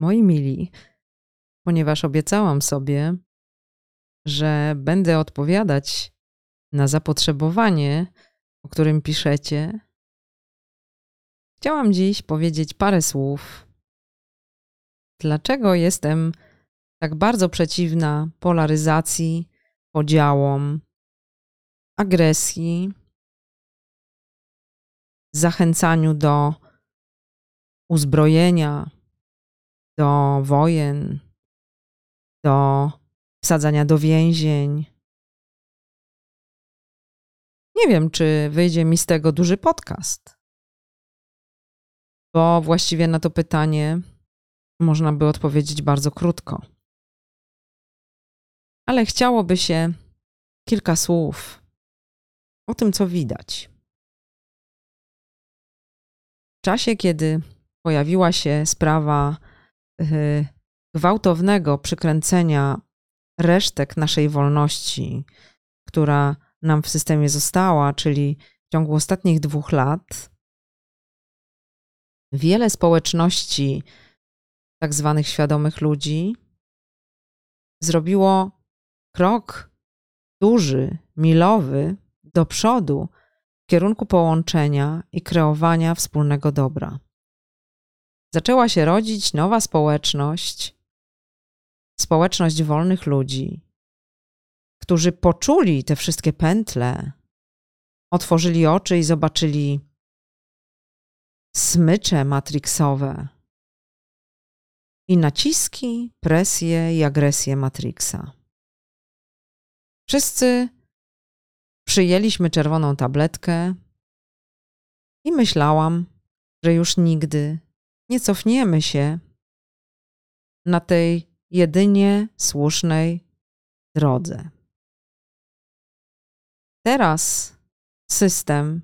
Moi mili, ponieważ obiecałam sobie, że będę odpowiadać na zapotrzebowanie, o którym piszecie, chciałam dziś powiedzieć parę słów. Dlaczego jestem tak bardzo przeciwna polaryzacji, podziałom, agresji, zachęcaniu do uzbrojenia, do wojen, do wsadzania do więzień. Nie wiem, czy wyjdzie mi z tego duży podcast, bo właściwie na to pytanie można by odpowiedzieć bardzo krótko. Ale chciałoby się kilka słów o tym, co widać. W czasie, kiedy pojawiła się sprawa gwałtownego przykręcenia resztek naszej wolności, która nam w systemie została, czyli w ciągu ostatnich dwóch lat, wiele społeczności tak zwanych świadomych ludzi zrobiło krok duży, milowy do przodu w kierunku połączenia i kreowania wspólnego dobra. Zaczęła się rodzić nowa społeczność, społeczność wolnych ludzi, którzy poczuli te wszystkie pętle, otworzyli oczy i zobaczyli smycze matrixowe i naciski, presje i agresję Matrixa. Wszyscy przyjęliśmy czerwoną tabletkę i myślałam, że już nigdy nie cofniemy się na tej jedynie słusznej drodze. Teraz system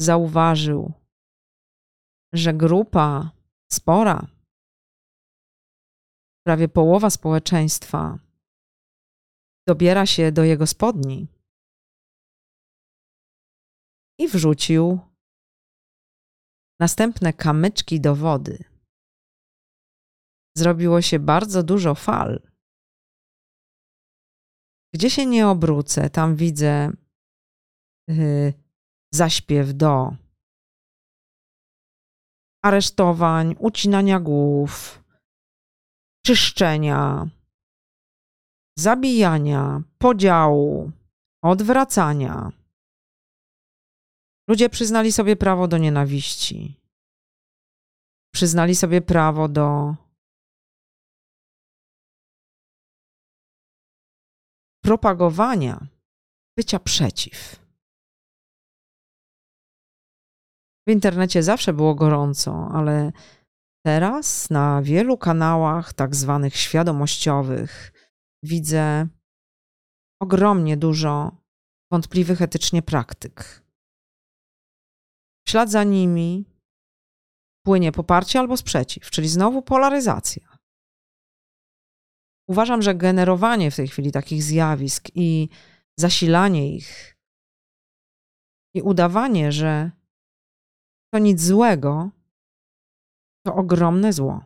zauważył, że grupa spora, prawie połowa społeczeństwa, dobiera się do jego spodni i wrzucił następne kamyczki do wody. Zrobiło się bardzo dużo fal. Gdzie się nie obrócę, tam widzę yy, zaśpiew do aresztowań, ucinania głów, czyszczenia, zabijania, podziału, odwracania. Ludzie przyznali sobie prawo do nienawiści. Przyznali sobie prawo do propagowania bycia przeciw. W internecie zawsze było gorąco, ale teraz na wielu kanałach, tak zwanych świadomościowych, widzę ogromnie dużo wątpliwych etycznie praktyk. W ślad za nimi płynie poparcie albo sprzeciw, czyli znowu polaryzacja. Uważam, że generowanie w tej chwili takich zjawisk i zasilanie ich i udawanie, że to nic złego, to ogromne zło.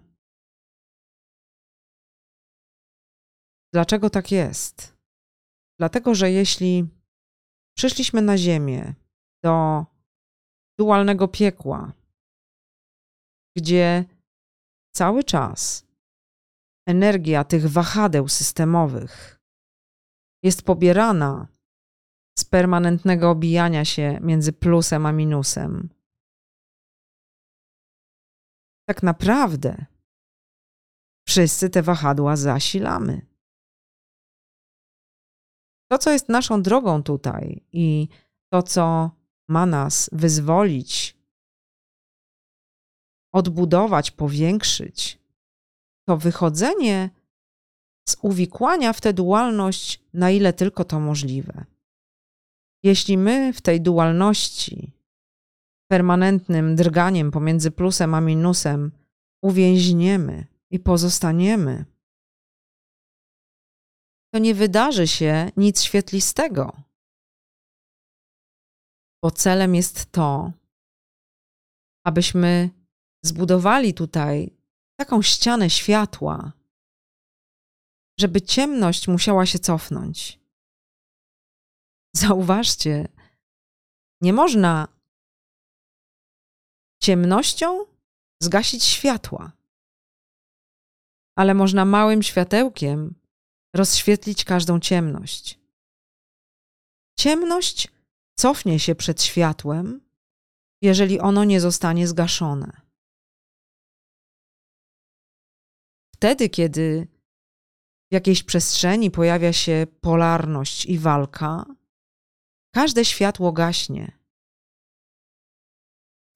Dlaczego tak jest? Dlatego, że jeśli przyszliśmy na Ziemię do dualnego piekła, gdzie cały czas energia tych wahadeł systemowych jest pobierana z permanentnego obijania się między plusem a minusem. Tak naprawdę wszyscy te wahadła zasilamy. To, co jest naszą drogą tutaj i to, co ma nas wyzwolić, odbudować, powiększyć, to wychodzenie z uwikłania w tę dualność, na ile tylko to możliwe. Jeśli my w tej dualności, permanentnym drganiem pomiędzy plusem a minusem, uwięźniemy i pozostaniemy, to nie wydarzy się nic świetlistego. Bo celem jest to, abyśmy zbudowali tutaj taką ścianę światła, żeby ciemność musiała się cofnąć. Zauważcie, nie można ciemnością zgasić światła, ale można małym światełkiem rozświetlić każdą ciemność. Ciemność cofnie się przed światłem, jeżeli ono nie zostanie zgaszone. Wtedy, kiedy w jakiejś przestrzeni pojawia się polarność i walka, każde światło gaśnie.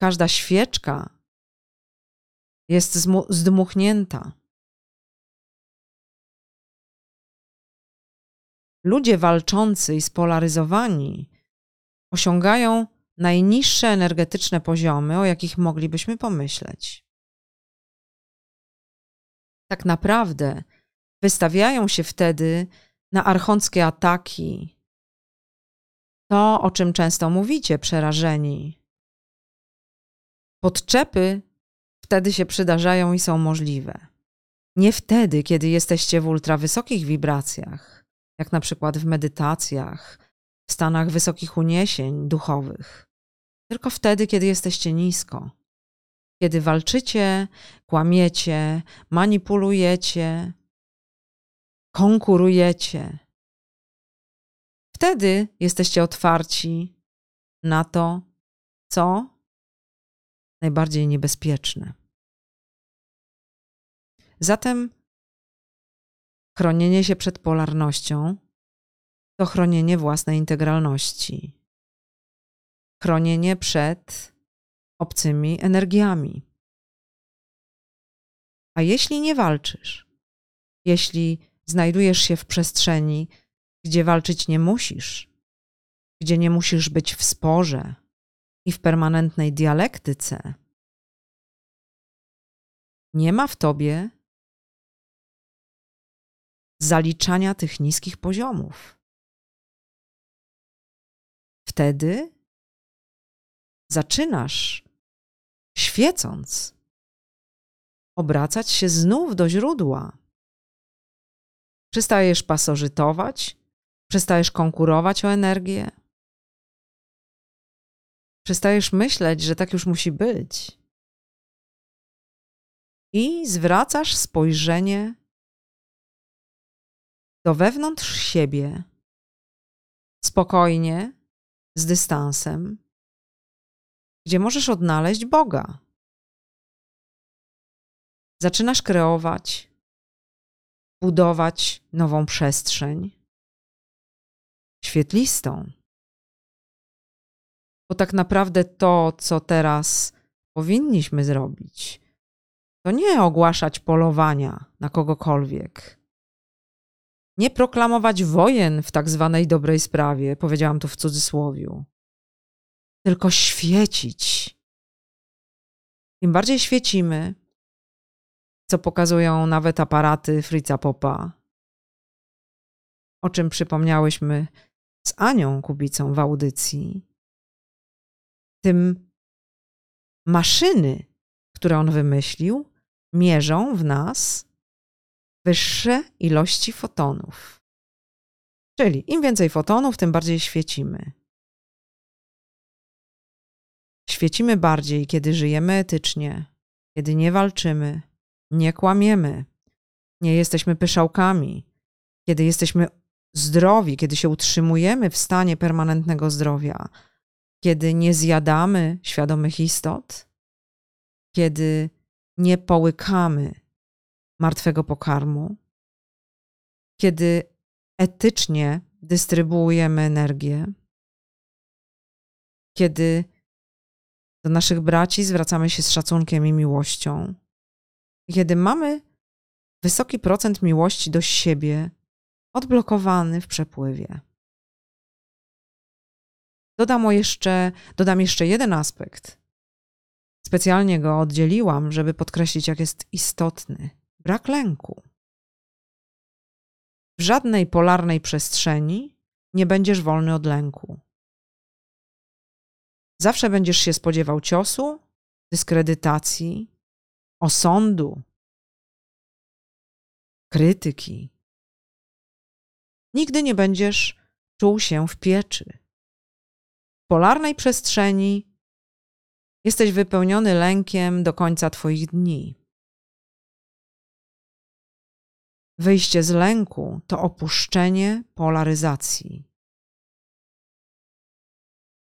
Każda świeczka jest zdmuchnięta. Ludzie walczący i spolaryzowani osiągają najniższe energetyczne poziomy, o jakich moglibyśmy pomyśleć. Tak naprawdę wystawiają się wtedy na archonckie ataki. To, o czym często mówicie, przerażeni. Podczepy wtedy się przydarzają i są możliwe. Nie wtedy, kiedy jesteście w ultrawysokich wibracjach, jak na przykład w medytacjach, w stanach wysokich uniesień duchowych, tylko wtedy, kiedy jesteście nisko. Kiedy walczycie, kłamiecie, manipulujecie, konkurujecie. Wtedy jesteście otwarci na to, co najbardziej niebezpieczne. Zatem chronienie się przed polarnością to chronienie własnej integralności, chronienie przed obcymi energiami. A jeśli nie walczysz, jeśli znajdujesz się w przestrzeni, gdzie walczyć nie musisz, gdzie nie musisz być w sporze i w permanentnej dialektyce, nie ma w tobie zaliczania tych niskich poziomów. Wtedy zaczynasz, świecąc, obracać się znów do źródła. Przestajesz pasożytować, przestajesz konkurować o energię, przestajesz myśleć, że tak już musi być. I zwracasz spojrzenie do wewnątrz siebie, spokojnie, z dystansem, gdzie możesz odnaleźć Boga. Zaczynasz kreować, budować nową przestrzeń, świetlistą. Bo tak naprawdę to, co teraz powinniśmy zrobić, to nie ogłaszać polowania na kogokolwiek. Nie proklamować wojen w tak zwanej dobrej sprawie, powiedziałam to w cudzysłowiu tylko świecić. Im bardziej świecimy, co pokazują nawet aparaty Fritza Popa, o czym przypomniałyśmy z Anią Kubicą w audycji, tym maszyny, które on wymyślił, mierzą w nas wyższe ilości fotonów. Czyli im więcej fotonów, tym bardziej świecimy. Świecimy bardziej, kiedy żyjemy etycznie, kiedy nie walczymy, nie kłamiemy, nie jesteśmy pyszałkami, kiedy jesteśmy zdrowi, kiedy się utrzymujemy w stanie permanentnego zdrowia, kiedy nie zjadamy świadomych istot, kiedy nie połykamy martwego pokarmu, kiedy etycznie dystrybuujemy energię, kiedy do naszych braci zwracamy się z szacunkiem i miłością. Kiedy mamy wysoki procent miłości do siebie odblokowany w przepływie. Dodam jeszcze, dodam jeszcze jeden aspekt. Specjalnie go oddzieliłam, żeby podkreślić, jak jest istotny brak lęku. W żadnej polarnej przestrzeni nie będziesz wolny od lęku. Zawsze będziesz się spodziewał ciosu, dyskredytacji, osądu, krytyki. Nigdy nie będziesz czuł się w pieczy. W polarnej przestrzeni jesteś wypełniony lękiem do końca Twoich dni. Wyjście z lęku to opuszczenie polaryzacji.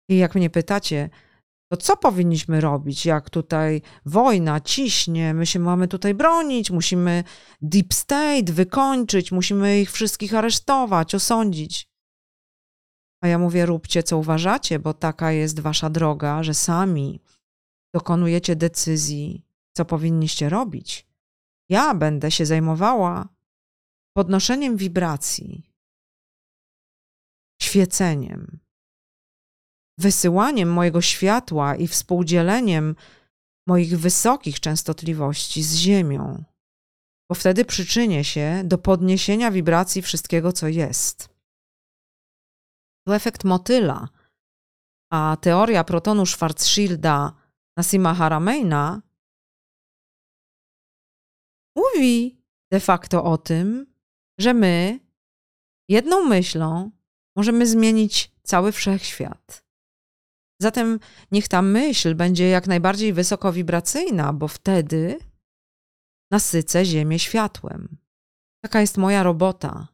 I jak mnie pytacie, to co powinniśmy robić, jak tutaj wojna ciśnie, my się mamy tutaj bronić, musimy deep state wykończyć, musimy ich wszystkich aresztować, osądzić. A ja mówię, róbcie co uważacie, bo taka jest wasza droga, że sami dokonujecie decyzji, co powinniście robić. Ja będę się zajmowała podnoszeniem wibracji, świeceniem, wysyłaniem mojego światła i współdzieleniem moich wysokich częstotliwości z Ziemią, bo wtedy przyczynię się do podniesienia wibracji wszystkiego, co jest. To efekt motyla, a teoria protonu Schwarzschilda Nasima Harameina mówi de facto o tym, że my jedną myślą możemy zmienić cały wszechświat. Zatem niech ta myśl będzie jak najbardziej wysokowibracyjna, bo wtedy nasycę Ziemię światłem. Taka jest moja robota.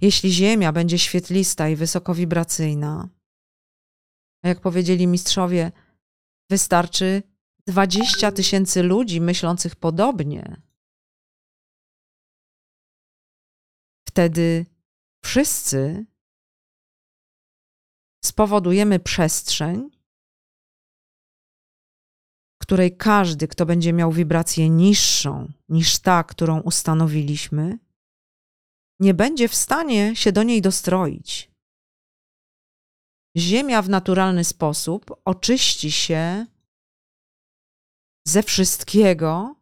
Jeśli Ziemia będzie świetlista i wysokowibracyjna, a jak powiedzieli mistrzowie, wystarczy 20 tysięcy ludzi myślących podobnie. Wtedy wszyscy spowodujemy przestrzeń, której każdy, kto będzie miał wibrację niższą niż ta, którą ustanowiliśmy, nie będzie w stanie się do niej dostroić. Ziemia w naturalny sposób oczyści się ze wszystkiego,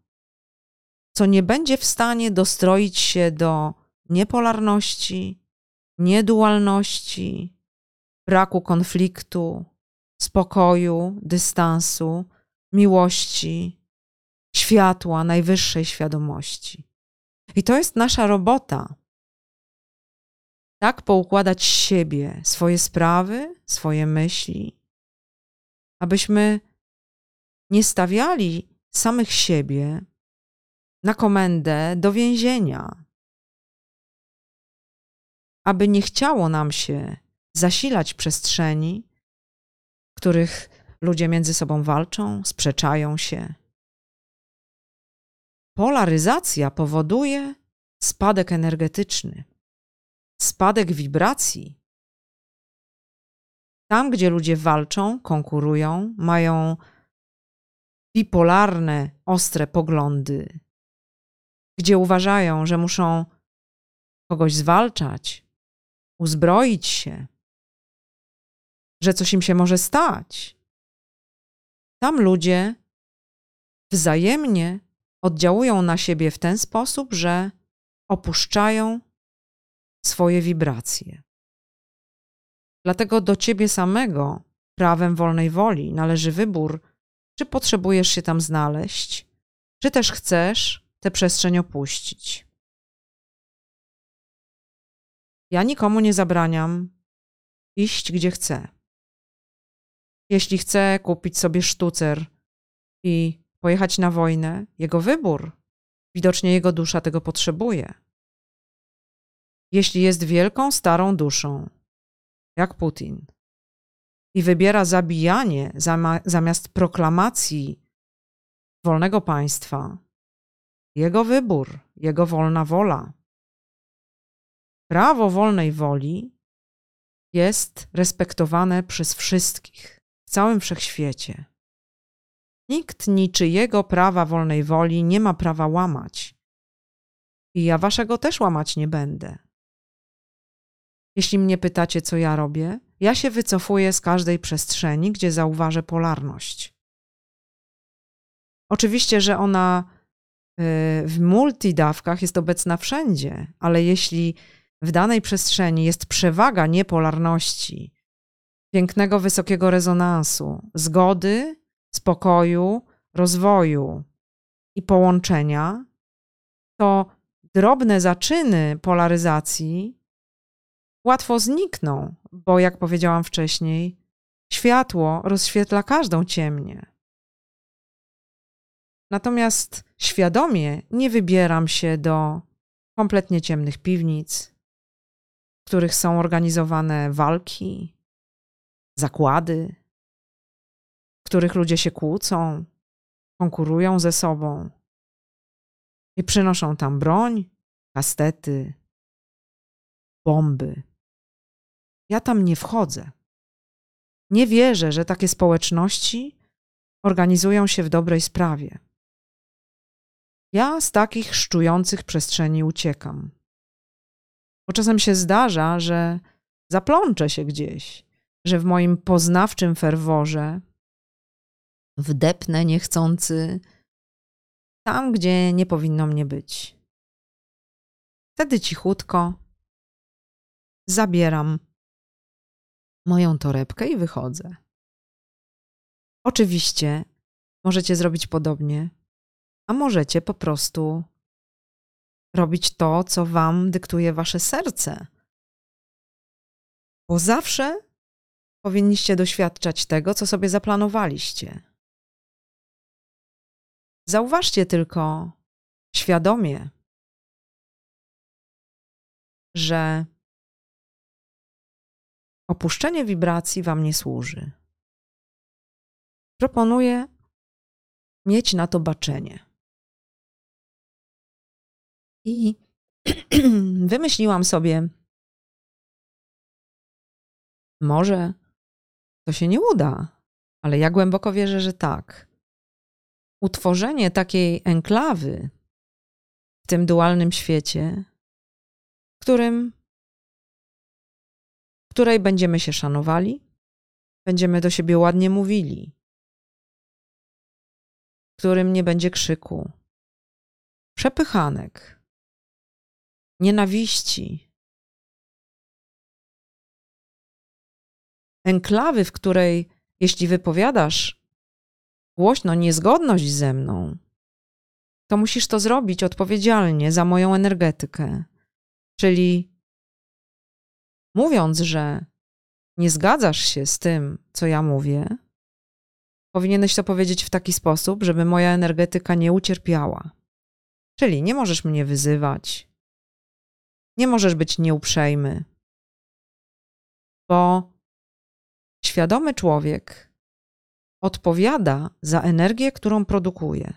co nie będzie w stanie dostroić się do niepolarności, niedualności, braku konfliktu, spokoju, dystansu, miłości, światła, najwyższej świadomości. I to jest nasza robota. Tak poukładać siebie, swoje sprawy, swoje myśli, abyśmy nie stawiali samych siebie na komendę do więzienia, aby nie chciało nam się zasilać przestrzeni, w których ludzie między sobą walczą, sprzeczają się. Polaryzacja powoduje spadek energetyczny, spadek wibracji. Tam, gdzie ludzie walczą, konkurują, mają bipolarne, ostre poglądy, gdzie uważają, że muszą kogoś zwalczać, uzbroić się, że coś im się może stać. Tam ludzie wzajemnie oddziałują na siebie w ten sposób, że opuszczają swoje wibracje. Dlatego do ciebie samego, prawem wolnej woli, należy wybór, czy potrzebujesz się tam znaleźć, czy też chcesz tę przestrzeń opuścić. Ja nikomu nie zabraniam iść gdzie chce. Jeśli chce kupić sobie sztucer i pojechać na wojnę, jego wybór. Widocznie jego dusza tego potrzebuje. Jeśli jest wielką, starą duszą, jak Putin, i wybiera zabijanie zamiast proklamacji wolnego państwa, jego wybór, jego wolna wola. Prawo wolnej woli jest respektowane przez wszystkich w całym wszechświecie. Nikt niczyjego prawa wolnej woli nie ma prawa łamać. I ja waszego też łamać nie będę. Jeśli mnie pytacie, co ja robię, ja się wycofuję z każdej przestrzeni, gdzie zauważę polarność. Oczywiście, że ona y, w multidawkach jest obecna wszędzie, ale jeśli w danej przestrzeni jest przewaga niepolarności, pięknego, wysokiego rezonansu, zgody, spokoju, rozwoju i połączenia, to drobne zaczyny polaryzacji łatwo znikną, bo jak powiedziałam wcześniej, światło rozświetla każdą ciemnię. Natomiast świadomie nie wybieram się do kompletnie ciemnych piwnic, których są organizowane walki, zakłady, w których ludzie się kłócą, konkurują ze sobą i przynoszą tam broń, kastety, bomby. Ja tam nie wchodzę. Nie wierzę, że takie społeczności organizują się w dobrej sprawie. Ja z takich szczujących przestrzeni uciekam. Bo czasem się zdarza, że zaplączę się gdzieś, że w moim poznawczym ferworze wdepnę niechcący tam, gdzie nie powinno mnie być. Wtedy cichutko zabieram moją torebkę i wychodzę. Oczywiście możecie zrobić podobnie, a możecie po prostu robić to, co wam dyktuje wasze serce. Bo zawsze powinniście doświadczać tego, co sobie zaplanowaliście. Zauważcie tylko świadomie, że opuszczenie wibracji Wam nie służy. Proponuję mieć na to baczenie. I wymyśliłam sobie, może to się nie uda, ale ja głęboko wierzę, że tak. Utworzenie takiej enklawy w tym dualnym świecie, w którym w której będziemy się szanowali, będziemy do siebie ładnie mówili, w którym nie będzie krzyku, przepychanek, nienawiści. Enklawy, w której, jeśli wypowiadasz głośno niezgodność ze mną, to musisz to zrobić odpowiedzialnie za moją energetykę. Czyli mówiąc, że nie zgadzasz się z tym, co ja mówię, powinieneś to powiedzieć w taki sposób, żeby moja energetyka nie ucierpiała. Czyli nie możesz mnie wyzywać, nie możesz być nieuprzejmy, bo świadomy człowiek odpowiada za energię, którą produkuje.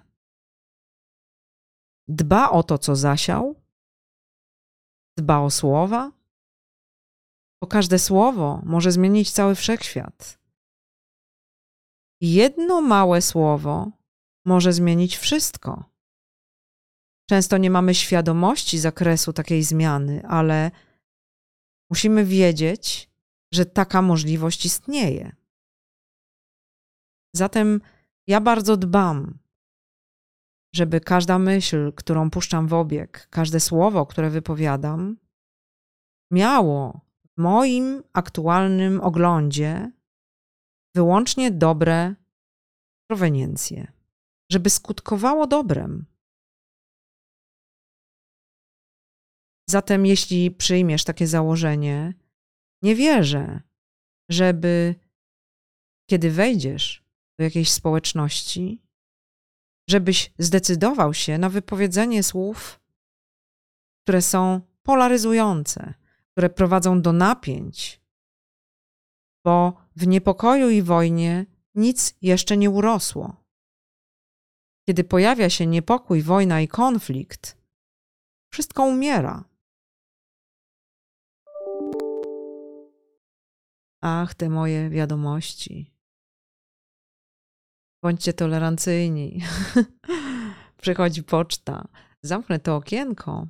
Dba o to, co zasiał, dba o słowa, bo każde słowo może zmienić cały wszechświat. Jedno małe słowo może zmienić wszystko. Często nie mamy świadomości zakresu takiej zmiany, ale musimy wiedzieć, że taka możliwość istnieje. Zatem ja bardzo dbam, żeby każda myśl, którą puszczam w obieg, każde słowo, które wypowiadam, miało w moim aktualnym oglądzie wyłącznie dobre proweniencje, żeby skutkowało dobrem. Zatem, jeśli przyjmiesz takie założenie, nie wierzę, żeby kiedy wejdziesz do jakiejś społeczności, żebyś zdecydował się na wypowiedzenie słów, które są polaryzujące, które prowadzą do napięć, bo w niepokoju i wojnie nic jeszcze nie urosło. Kiedy pojawia się niepokój, wojna i konflikt, wszystko umiera. Ach, te moje wiadomości. Bądźcie tolerancyjni. Przychodzi poczta. Zamknę to okienko.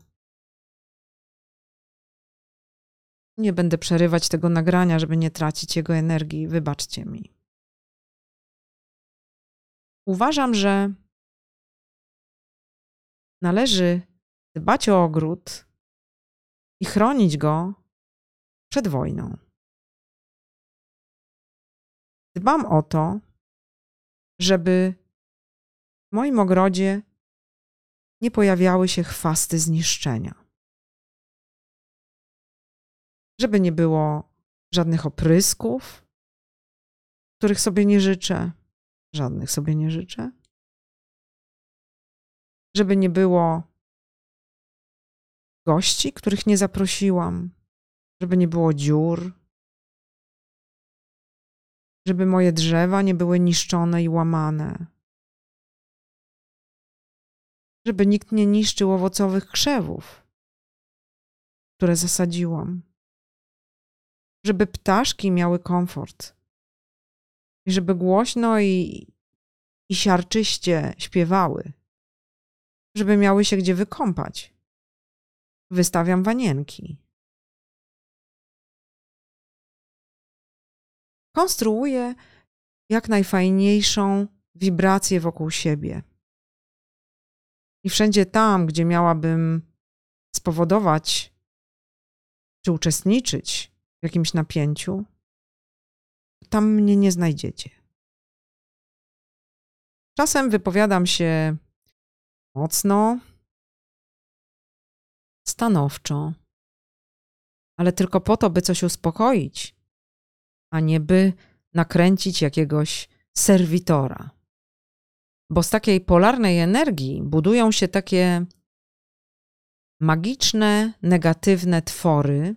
Nie będę przerywać tego nagrania, żeby nie tracić jego energii. Wybaczcie mi. Uważam, że należy dbać o ogród i chronić go przed wojną. Dbam o to, żeby w moim ogrodzie nie pojawiały się chwasty zniszczenia. Żeby nie było żadnych oprysków, których sobie nie życzę, żadnych sobie nie życzę. Żeby nie było gości, których nie zaprosiłam, żeby nie było dziur, żeby moje drzewa nie były niszczone i łamane, żeby nikt nie niszczył owocowych krzewów, które zasadziłam, żeby ptaszki miały komfort i żeby głośno i, i siarczyście śpiewały, żeby miały się gdzie wykąpać. Wystawiam wanienki. Konstruuję jak najfajniejszą wibrację wokół siebie. I wszędzie tam, gdzie miałabym spowodować czy uczestniczyć w jakimś napięciu, tam mnie nie znajdziecie. Czasem wypowiadam się mocno, stanowczo, ale tylko po to, by coś uspokoić, a nie by nakręcić jakiegoś serwitora. Bo z takiej polarnej energii budują się takie magiczne, negatywne twory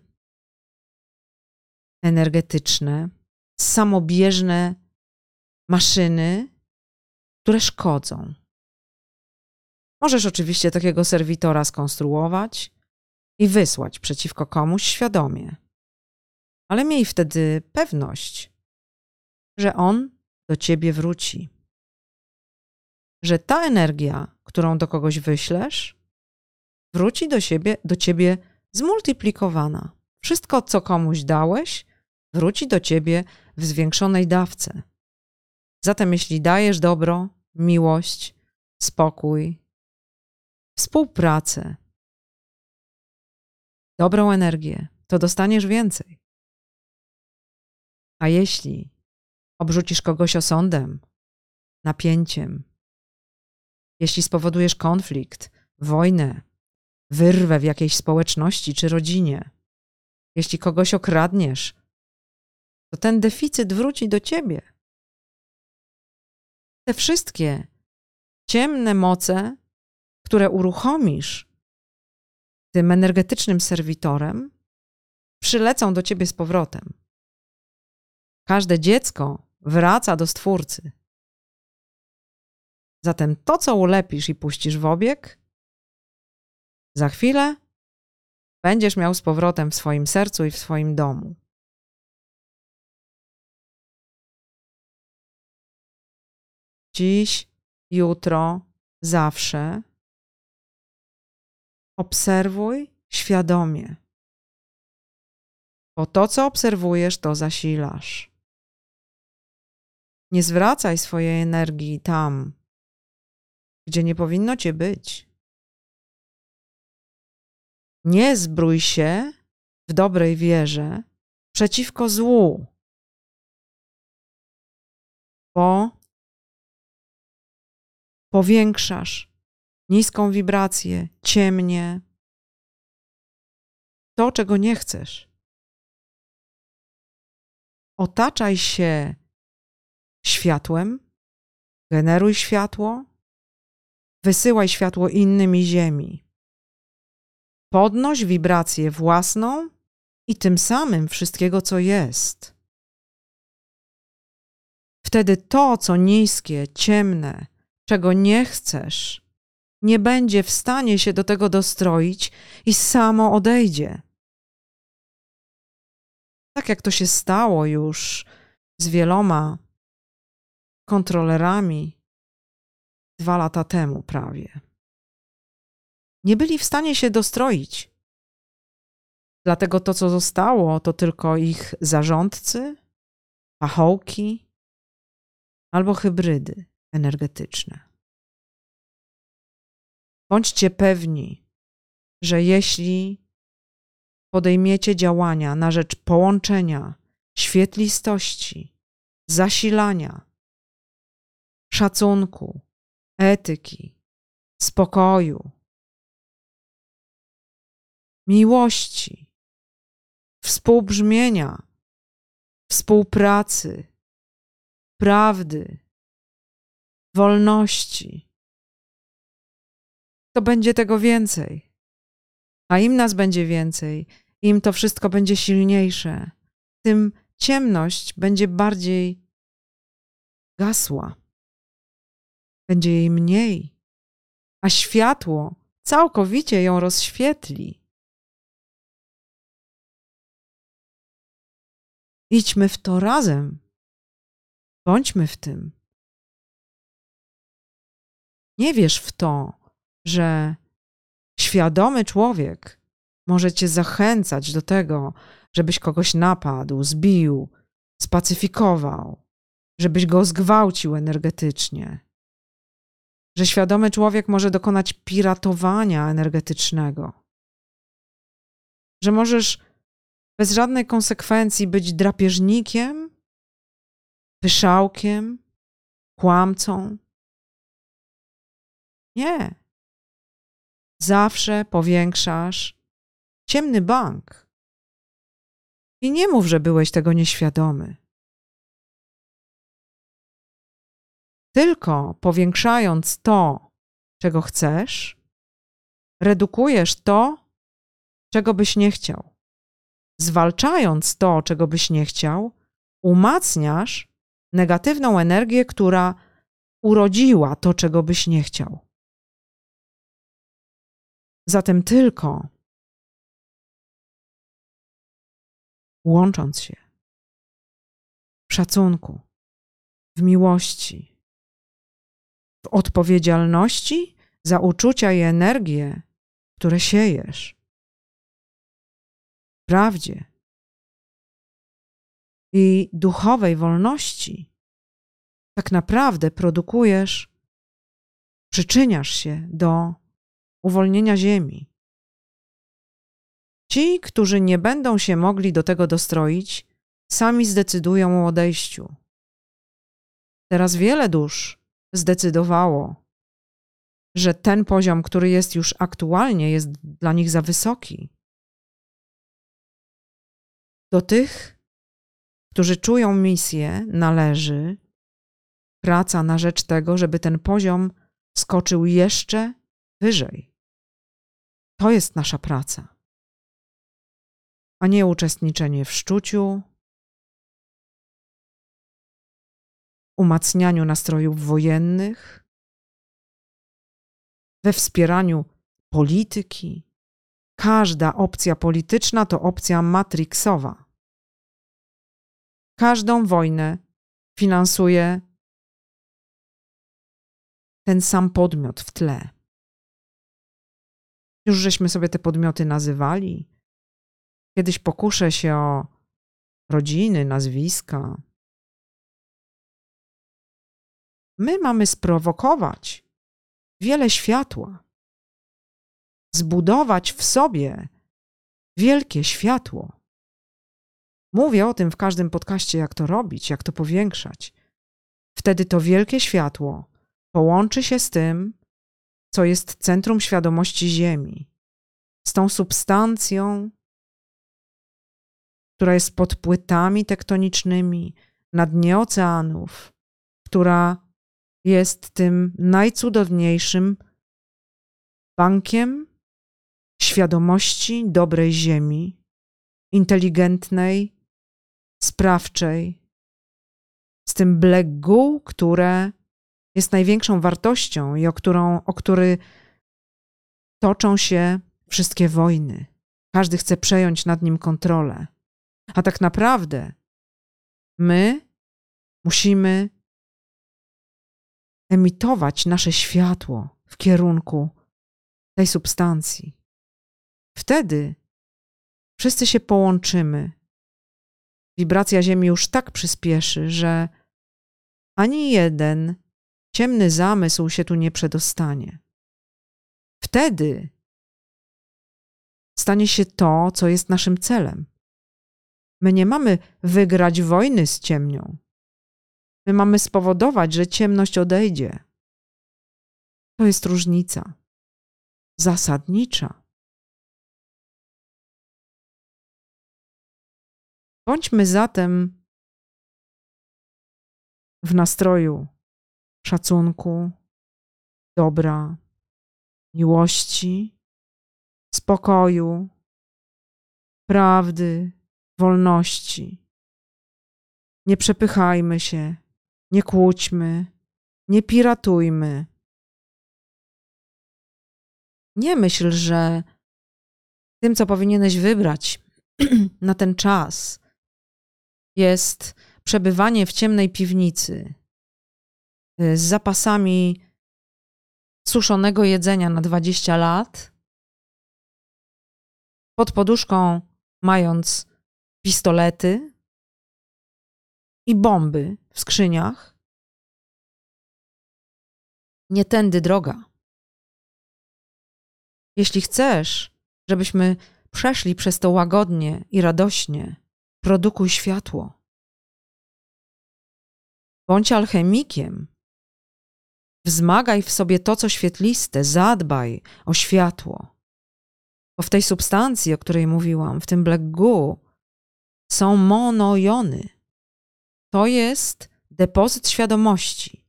energetyczne, samobieżne maszyny, które szkodzą. Możesz oczywiście takiego serwitora skonstruować i wysłać przeciwko komuś świadomie. Ale miej wtedy pewność, że on do ciebie wróci. Że ta energia, którą do kogoś wyślesz, wróci do siebie, do ciebie zmultiplikowana. Wszystko, co komuś dałeś, wróci do ciebie w zwiększonej dawce. Zatem, jeśli dajesz dobro, miłość, spokój, współpracę, dobrą energię, to dostaniesz więcej. A jeśli obrzucisz kogoś osądem, napięciem, jeśli spowodujesz konflikt, wojnę, wyrwę w jakiejś społeczności czy rodzinie, jeśli kogoś okradniesz, to ten deficyt wróci do ciebie. Te wszystkie ciemne moce, które uruchomisz tym energetycznym serwitorem, przylecą do ciebie z powrotem. Każde dziecko wraca do Stwórcy. Zatem to, co ulepisz i puścisz w obieg, za chwilę będziesz miał z powrotem w swoim sercu i w swoim domu. dziś, jutro, zawsze. Obserwuj świadomie, bo to, co obserwujesz, to zasilasz. Nie zwracaj swojej energii tam, gdzie nie powinno cię być. Nie zbrój się w dobrej wierze przeciwko złu, bo powiększasz niską wibrację, ciemnie, to, czego nie chcesz. Otaczaj się światłem, generuj światło, wysyłaj światło innym ziemi. Podnoś wibrację własną i tym samym wszystkiego, co jest. Wtedy to, co niskie, ciemne, czego nie chcesz, nie będzie w stanie się do tego dostroić i samo odejdzie. Tak jak to się stało już z wieloma kontrolerami dwa lata temu prawie. Nie byli w stanie się dostroić. Dlatego to, co zostało, to tylko ich zarządcy, pachołki albo hybrydy energetyczne. Bądźcie pewni, że jeśli podejmiecie działania na rzecz połączenia świetlistości, zasilania, szacunku, etyki, spokoju, miłości, współbrzmienia, współpracy, prawdy, wolności. To będzie tego więcej. A im nas będzie więcej, im to wszystko będzie silniejsze, tym ciemność będzie bardziej gasła. Będzie jej mniej, a światło całkowicie ją rozświetli. Idźmy w to razem. Bądźmy w tym. Nie wierz w to, że świadomy człowiek może cię zachęcać do tego, żebyś kogoś napadł, zbił, spacyfikował, żebyś go zgwałcił energetycznie. Że świadomy człowiek może dokonać piratowania energetycznego. Że możesz bez żadnej konsekwencji być drapieżnikiem, pyszałkiem, kłamcą. Nie. Zawsze powiększasz ciemny bank. I nie mów, że byłeś tego nieświadomy. Tylko powiększając to, czego chcesz, redukujesz to, czego byś nie chciał. Zwalczając to, czego byś nie chciał, umacniasz negatywną energię, która urodziła to, czego byś nie chciał. Zatem tylko łącząc się w szacunku, w miłości, odpowiedzialności za uczucia i energię, które siejesz, prawdzie i duchowej wolności, tak naprawdę produkujesz, przyczyniasz się do uwolnienia Ziemi. Ci, którzy nie będą się mogli do tego dostroić, sami zdecydują o odejściu. Teraz wiele dusz zdecydowało, że ten poziom, który jest już aktualnie, jest dla nich za wysoki. Do tych, którzy czują misję, należy praca na rzecz tego, żeby ten poziom skoczył jeszcze wyżej. To jest nasza praca, a nie uczestniczenie w szczuciu, umacnianiu nastrojów wojennych, we wspieraniu polityki. Każda opcja polityczna to opcja matrixowa. Każdą wojnę finansuje ten sam podmiot w tle. Już żeśmy sobie te podmioty nazywali. Kiedyś pokuszę się o rodziny, nazwiska. My mamy sprowokować wiele światła, zbudować w sobie wielkie światło. Mówię o tym w każdym podcaście, jak to robić, jak to powiększać. Wtedy to wielkie światło połączy się z tym, co jest centrum świadomości Ziemi, z tą substancją, która jest pod płytami tektonicznymi, na dnie oceanów, która jest tym najcudowniejszym bankiem świadomości dobrej Ziemi, inteligentnej, sprawczej, z tym goo, które jest największą wartością i o, którą, o który toczą się wszystkie wojny. Każdy chce przejąć nad nim kontrolę. A tak naprawdę my musimy emitować nasze światło w kierunku tej substancji. Wtedy wszyscy się połączymy. Wibracja Ziemi już tak przyspieszy, że ani jeden ciemny zamysł się tu nie przedostanie. Wtedy stanie się to, co jest naszym celem. My nie mamy wygrać wojny z ciemnią. My mamy spowodować, że ciemność odejdzie. To jest różnica zasadnicza. Bądźmy zatem w nastroju szacunku, dobra, miłości, spokoju, prawdy, wolności. Nie przepychajmy się, nie kłóćmy, nie piratujmy. Nie myśl, że tym, co powinieneś wybrać na ten czas, jest przebywanie w ciemnej piwnicy y, z zapasami suszonego jedzenia na 20 lat, pod poduszką mając pistolety i bomby w skrzyniach. Nie tędy droga. Jeśli chcesz, żebyśmy przeszli przez to łagodnie i radośnie, produkuj światło. Bądź alchemikiem. Wzmagaj w sobie to, co świetliste, zadbaj o światło. Bo w tej substancji, o której mówiłam, w tym black goo, są monojony. To jest depozyt świadomości.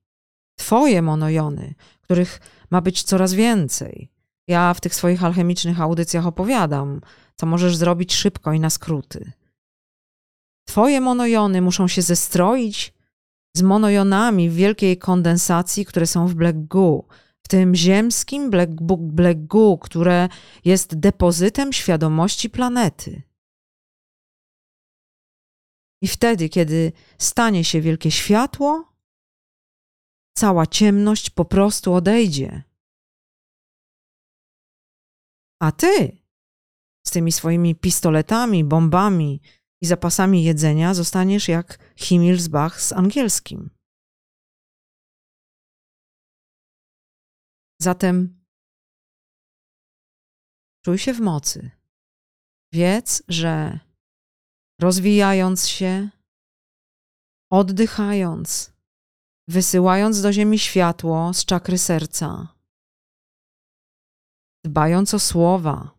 Twoje monojony, których ma być coraz więcej. Ja w tych swoich alchemicznych audycjach opowiadam, co możesz zrobić szybko i na skróty. Twoje monojony muszą się zestroić z monojonami w wielkiej kondensacji, które są w Black Goo, w tym ziemskim Black, Black Goo, które jest depozytem świadomości planety. I wtedy, kiedy stanie się wielkie światło, cała ciemność po prostu odejdzie. A ty z tymi swoimi pistoletami, bombami i zapasami jedzenia zostaniesz jak Himmelsbach z angielskim. Zatem czuj się w mocy. Wiedz, że rozwijając się, oddychając, wysyłając do ziemi światło z czakry serca, dbając o słowa,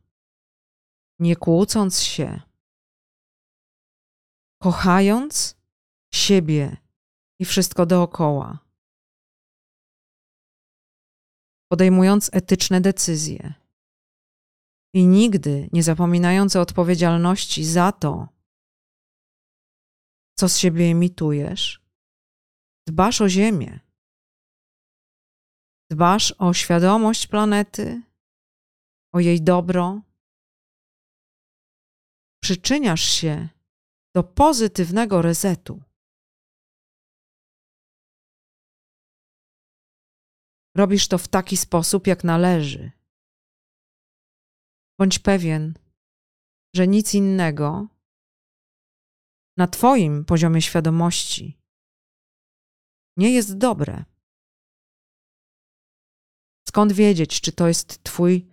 nie kłócąc się, kochając siebie i wszystko dookoła, podejmując etyczne decyzje i nigdy nie zapominając o odpowiedzialności za to, co z siebie emitujesz, dbasz o Ziemię, dbasz o świadomość planety, o jej dobro, przyczyniasz się do pozytywnego resetu. Robisz to w taki sposób, jak należy. Bądź pewien, że nic innego na Twoim poziomie świadomości nie jest dobre. Skąd wiedzieć, czy to jest Twój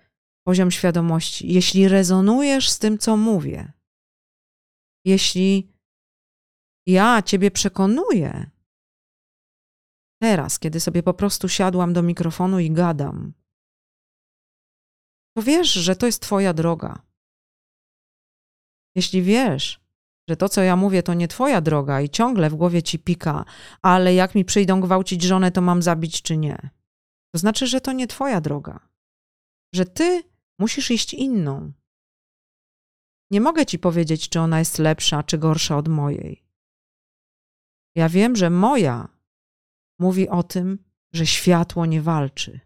poziom świadomości? Jeśli rezonujesz z tym, co mówię, jeśli ja Ciebie przekonuję, teraz, kiedy sobie po prostu siadłam do mikrofonu i gadam, to wiesz, że to jest Twoja droga. Jeśli wiesz, że to, co ja mówię, to nie Twoja droga i ciągle w głowie ci pika, ale jak mi przyjdą gwałcić żonę, to mam zabić czy nie. To znaczy, że to nie Twoja droga. Że Ty musisz iść inną. Nie mogę Ci powiedzieć, czy ona jest lepsza czy gorsza od mojej. Ja wiem, że moja mówi o tym, że światło nie walczy.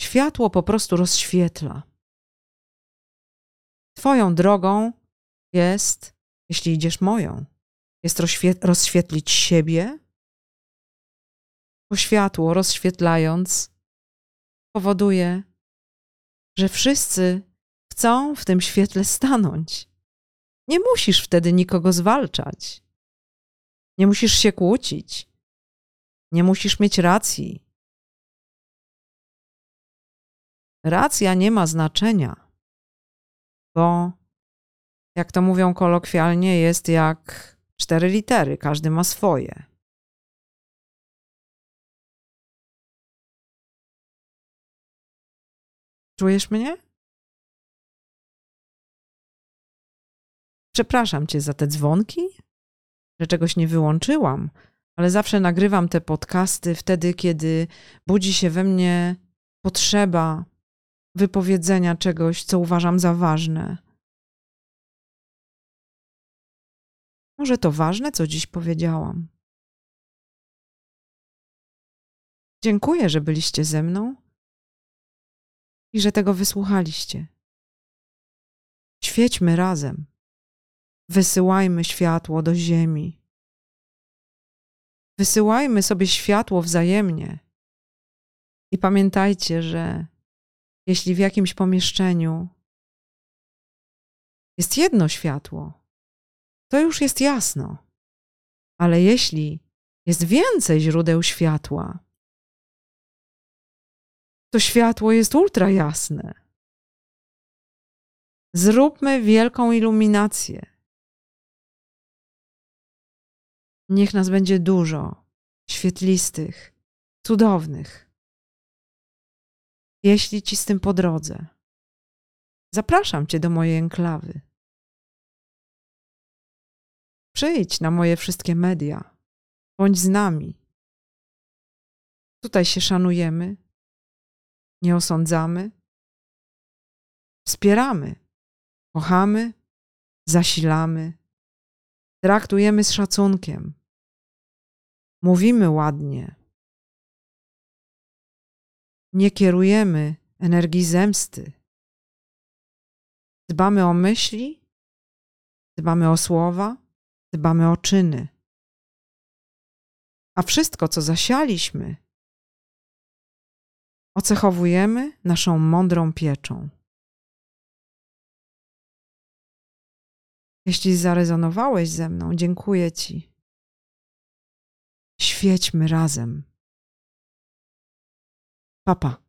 Światło po prostu rozświetla. Twoją drogą jest, jeśli idziesz moją, jest rozświetlić siebie, bo światło rozświetlając powoduje, że wszyscy chcą w tym świetle stanąć. Nie musisz wtedy nikogo zwalczać. Nie musisz się kłócić. Nie musisz mieć racji. Racja nie ma znaczenia, bo jak to mówią kolokwialnie, jest jak cztery litery, każdy ma swoje. Czujesz mnie? Przepraszam cię za te dzwonki, że czegoś nie wyłączyłam, ale zawsze nagrywam te podcasty wtedy, kiedy budzi się we mnie potrzeba wypowiedzenia czegoś, co uważam za ważne. Może to ważne, co dziś powiedziałam. Dziękuję, że byliście ze mną i że tego wysłuchaliście. Świećmy razem. Wysyłajmy światło do ziemi. Wysyłajmy sobie światło wzajemnie. I pamiętajcie, że jeśli w jakimś pomieszczeniu jest jedno światło, to już jest jasno. Ale jeśli jest więcej źródeł światła, to światło jest ultra jasne. Zróbmy wielką iluminację. Niech nas będzie dużo, świetlistych, cudownych. Jeśli ci z tym po drodze, zapraszam cię do mojej enklawy. Przyjdź na moje wszystkie media, bądź z nami. Tutaj się szanujemy, nie osądzamy, wspieramy, kochamy, zasilamy, traktujemy z szacunkiem, mówimy ładnie. Nie kierujemy energii zemsty. Dbamy o myśli, dbamy o słowa, dbamy o czyny. A wszystko, co zasialiśmy, ocechowujemy naszą mądrą pieczą. Jeśli zarezonowałeś ze mną, dziękuję Ci. Świećmy razem. Papa.